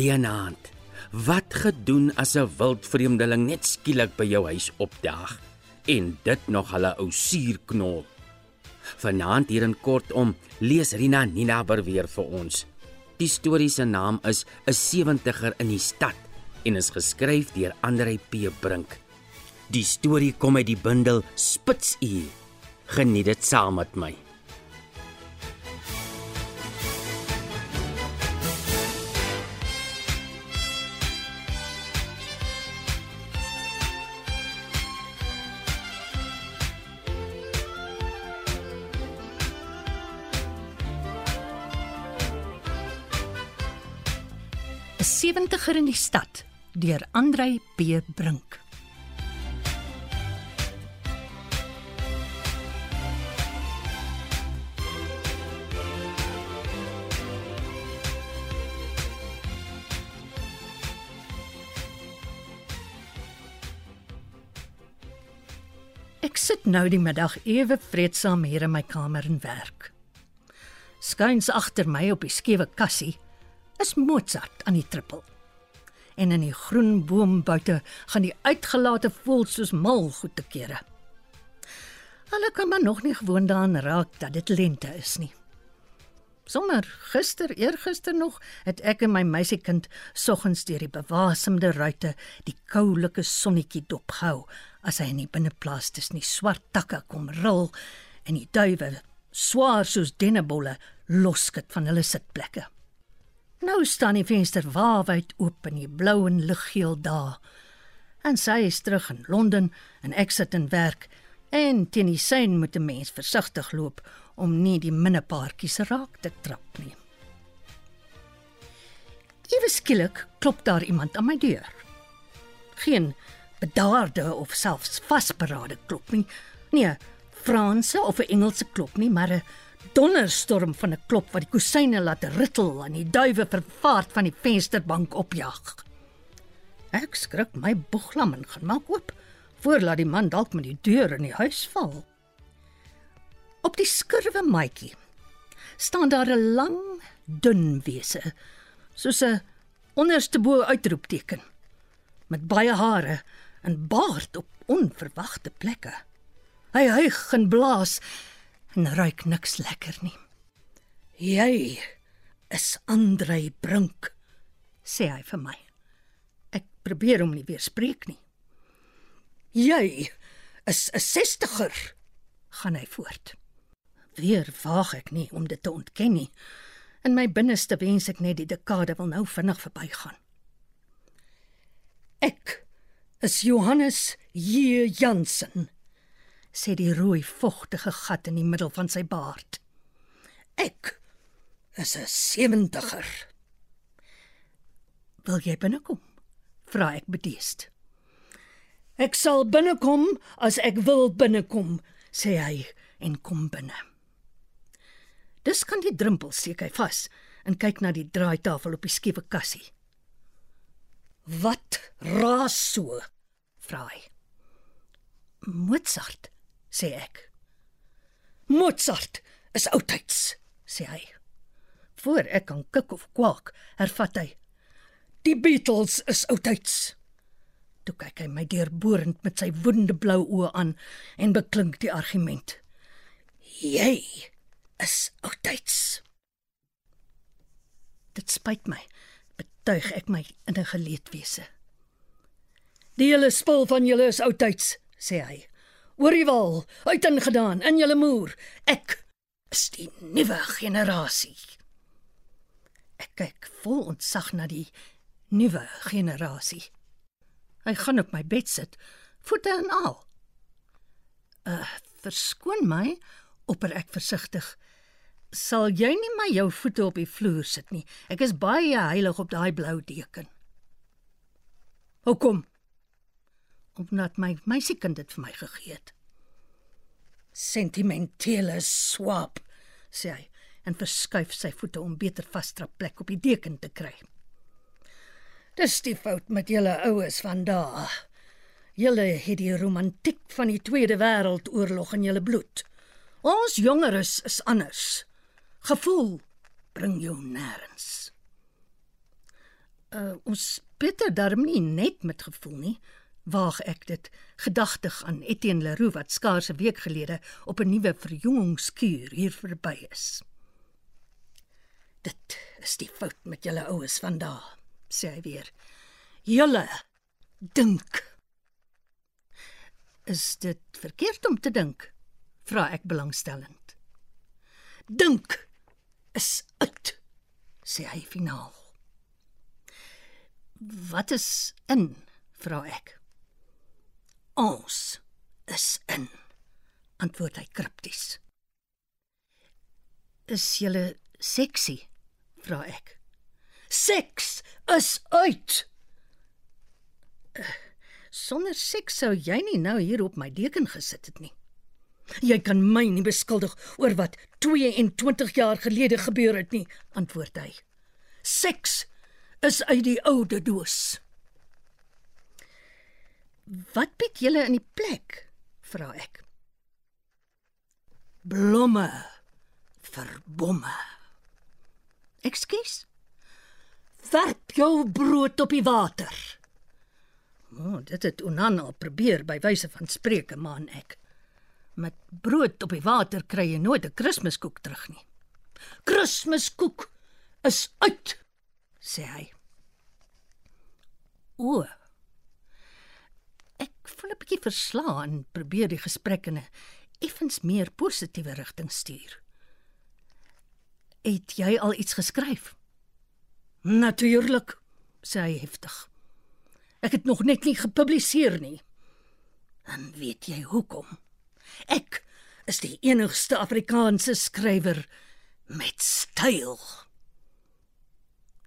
Goeienaand. Wat gedoen as 'n wildvreemdeling net skielik by jou huis opdaag en dit nog hulle ou suurknol? Vanaand hier in kortom lees Rina Ninaber weer vir ons. Die storie se naam is 'n 70er in die stad en is geskryf deur Andrei P Brink. Die storie kom uit die bundel Spitsuur. Geniet dit saam met my. 70er in die stad deur Andrei B Brink. Ek sit nou die middag ewe vreedsaam hier in my kamer en werk. Skuins agter my op die skewe kassie is Mozart aan die trippel. En in die groen boom buite gaan die uitgelate voëls soos mal goed te kere. Hulle kan maar nog nie gewoon daaraan raak dat dit lente is nie. Sommer gister, eergister nog, het ek en my meisiekind soggens deur die bewasemde ruite die koulike sonnetjie dopgehou as hy in die binneplaas tussen die swart takke kom rol en die duwe swaar soos dennebolle loskit van hulle sitplekke. Nou staan die venster waawyd oop in die blou en liggeel dae. En sy is terug in Londen en ek sit in werk en teen die sein moet 'n mens versigtig loop om nie die minnepaartjies raak te trap nie. Ewe skielik klop daar iemand aan my deur. Geen bedaarde of selfs vasberade klop nie. Nee, Franse of 'n Engelse klop nie, maar 'n donderstorm van 'n klop wat die kusyne laat rittel en die duwe vervaart van die vensterbank opjag. Ek skrik my boeglam en gaan maak oop voordat die man dalk met die deur in die huis val. Op die skurwe maatjie staan daar 'n lang, dun wese, soos 'n onderste bo uitroepteken met baie hare en baard op onverwagte plekke. Hy hyg en blaas en ruik niks lekker nie. Jy is Andrei Brink, sê hy vir my. Ek probeer hom nie weer spreek nie. Jy is 'n 60er, gaan hy voort. Weer waag ek nie om dit te ontken nie. In my binneste wens ek net die dekade wil nou vinnig verbygaan. Ek is Johannes J. Jansen sê die rooi vogtige gat in die middel van sy baard. Ek is 'n 70er. Wil jy binnekom? vra ek bedeesd. Ek sal binnekom as ek wil binnekom, sê hy en kom binne. Dis kan die drempel seker hy vas en kyk na die draaitafel op die skewe kassie. Wat raas so? vra hy. Mozart, sê ek. Mozart is oudtyds, sê hy. Voor ek kan kik of kwak, hervat hy. Die Beatles is oudtyds. Toe kyk hy my deurborend met sy woedende blou oë aan en beklink die argument. Jy is oudtyds. Dit spyt my, betuig ek my in 'n geleedwese. Die hele spul van julle is oudtyds, sê hy. Ooriewal, uitingedaan in julle moer. Ek is die nuwe generasie. Ek kyk vol ontzag na die nuwe generasie. Hy gaan op my bed sit, voete en al. Uh, verskoon my, opper ek versigtig. Sal jy nie my jou voete op die vloer sit nie? Ek is baie heilig op daai blou deken. Hoekom? Omdat my meisiekind dit vir my gegee het. Sentimentele swap, sê hy en verskuif sy voete om beter vasstrap plek op die deken te kry. Dis die fout met julle oues van daai. Julle het die romantiek van die Tweede Wêreldoorlog in julle bloed. Ons jongeres is anders. Gevoel bring jou nêrens. Uh, ons beter darm nie net met gevoel nie. Waag ek dit gedagtig aan Etienne Leroux wat skaars 'n week gelede op 'n nuwe verjongingskuur hier verby is. Dit is die fout met julle oues vandag, sê hy weer. Julle dink. Is dit verkeerd om te dink? vra ek belangstellend. Dink is uit, sê hy finaal. Wat is in? vra ek. Ons is in, antwoord hy kripties. Is jy seksie? vra ek. Seks is uit. Sonder seks sou jy nie nou hier op my deken gesit het nie. Jy kan my nie beskuldig oor wat 22 jaar gelede gebeur het nie, antwoord hy. Seks is uit die oude doos. Wat bied julle in die plek? vra ek. Blomme vir bomme. Ekskuus. Werp jou brood op die water. O, oh, dit het Onan al probeer by wyse van spreuke maan ek. Met brood op die water kry jy nooit 'n Kerskoek terug nie. Kerskoek is uit, sê hy. O. Bietjie verslaan probeer die gesprek in 'n effens meer positiewe rigting stuur. Het jy al iets geskryf? Natuurlik, sê hy heftig. Ek het nog net nie gepubliseer nie. En weet jy hoekom? Ek is die enigste Afrikaanse skrywer met styl.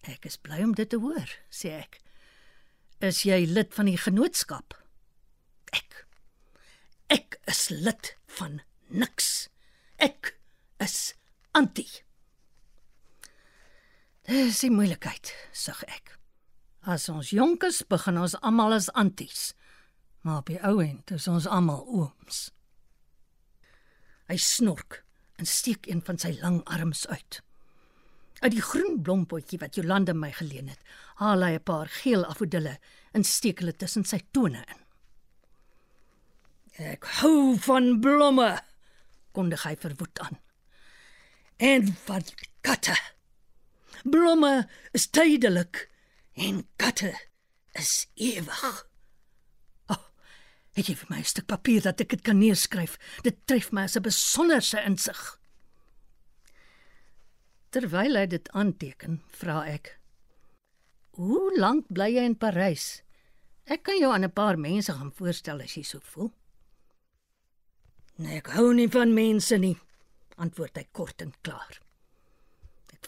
Ek is bly om dit te hoor, sê ek. Is jy lid van die genootskap? Is lid van niks. Ek is anti. Dis die moeilikheid, sug ek. As ons jonk is, begin ons almal as anties. Maar op die ou end is ons almal ooms. Hy snork en steek een van sy lang arms uit. Uit die groen blompotjie wat Jolande my geleen het, haal hy 'n paar geel afodille en steek hulle tussen sy tone in. Ek hou van blomme, kondig hy verwoed aan. En van katte. Blomme is tydelik en katte is ewig. Oh, het jy vir my 'n stuk papier dat ek dit kan neerskryf? Dit tref my as 'n besonderse insig. Terwyl hy dit aanteken, vra ek: "Hoe lank bly jy in Parys? Ek kan jou aan 'n paar mense gaan voorstel as jy so voel." "Nee, ek hou nie van mense nie," antwoord hy kort en klaar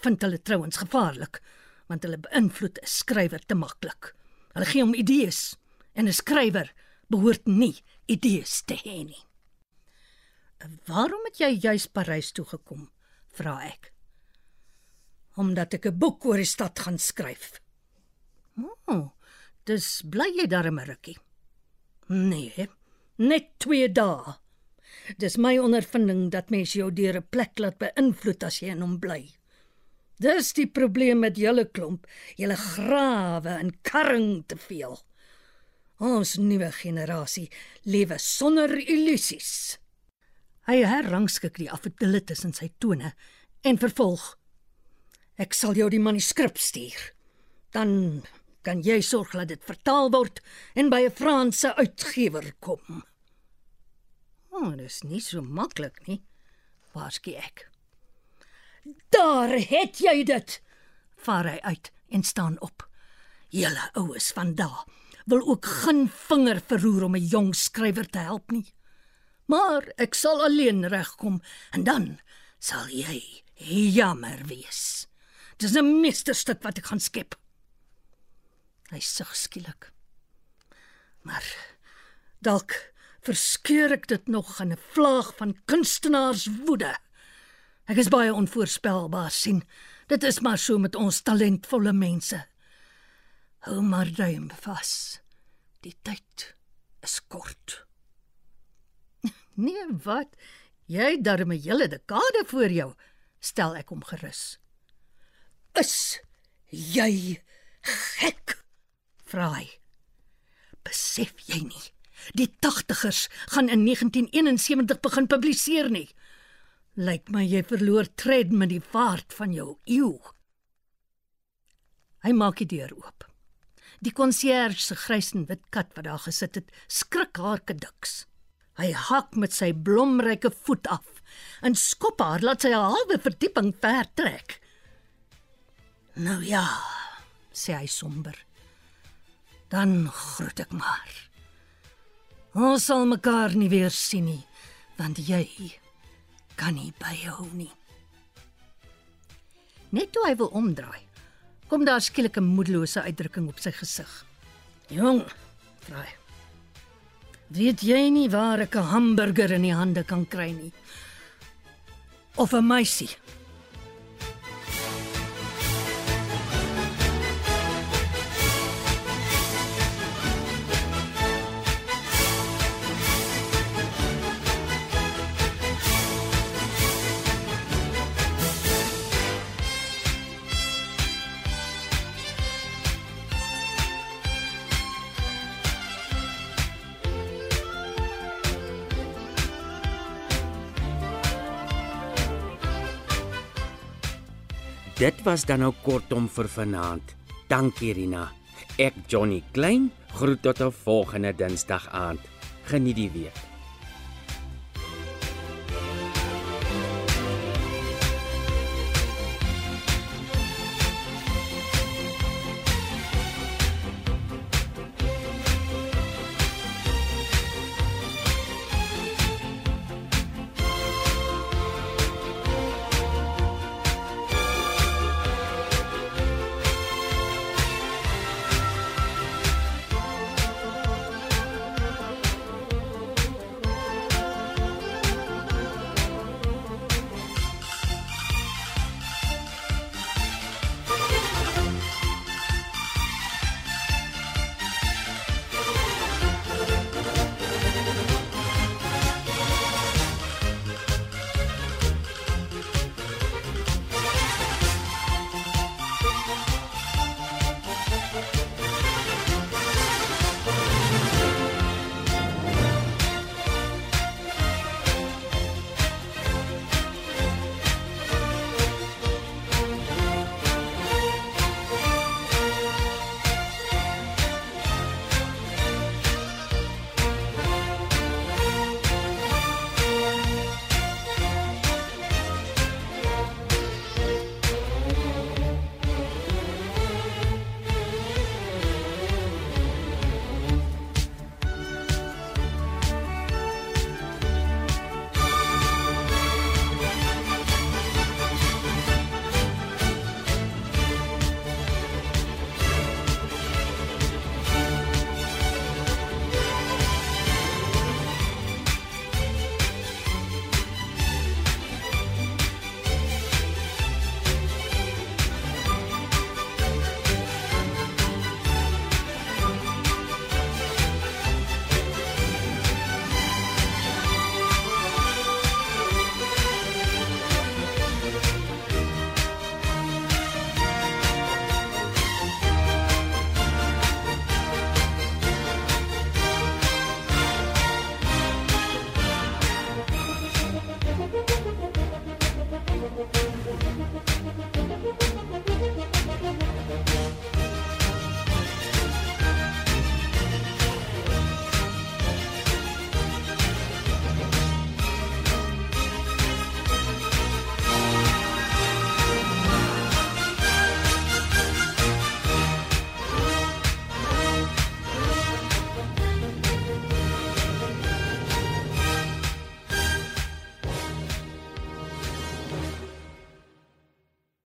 vind hulle trouens gevaarlik want hulle beïnvloed 'n skrywer te maklik. Hulle gee hom idees en 'n skrywer behoort nie idees te hê nie. "Waarom het jy juis Parys toe gekom?" vra ek. "Omdat ek 'n boek oor die stad gaan skryf." "O, oh, dis bly jy daar 'n rukkie?" "Nee, net 2 dae." Dis my ondervinding dat mens jou deur 'n plek laat beïnvloed as jy in hom bly. Dis die probleem met julle klomp. Julle grawe en karring te veel. Ons nuwe generasie lewe sonder illusies. Hy herrangskik die afdelle tussen sy tone en vervolg: Ek sal jou die manuskrip stuur. Dan kan jy sorg dat dit vertaal word en by 'n Franse uitgewer kom. Oh, dit is nie so maklik nie. Waarskynlik ek. Daar het jy dit. Vaar hy uit en staan op. Julle oues van daar wil ook geen vinger verroer om 'n jong skrywer te help nie. Maar ek sal alleen regkom en dan sal jy jammer wees. Dis 'n meesterstuk wat ek gaan skep. Hy sug skielik. Maar dalk verskeur ek dit nog in 'n vlaag van kunstenaarswoede. Ek is baie onvoorspelbaar sien. Dit is maar so met ons talentvolle mense. Hou maar duim vas. Die tyd is kort. Nee, wat? Jy darm 'n hele dekade voor jou, stel ek hom gerus. Is jy Gek. Vra hy. Besef jy nie? Die 80ers gaan in 1971 begin publiseer nie. Lyk my jy verloor tred met die vaart van jou eeu. Hy maak die deur oop. Die konsierge se grys en wit kat wat daar gesit het, skrik haar kediks. Hy hak met sy blomryke voet af en skop haar laat sy halwe verdieping ver trek. Nou ja, sê hy somber. Dan groet ek maar. Ons sal mekaar nie weer sien nie, want jy kan nie byhou nie. Net toe hy wil omdraai, kom daar skielik 'n moedelose uitdrukking op sy gesig. "Jong," vra hy. "Weet jy nie waar ek 'n hamburger in die hande kan kry nie? Of 'n meisie?" Dit was dan nou kortom vir vanaand. Dankie Rina. Ek Johnny Klein groet tot 'n volgende Dinsdag aand. Geniet die week.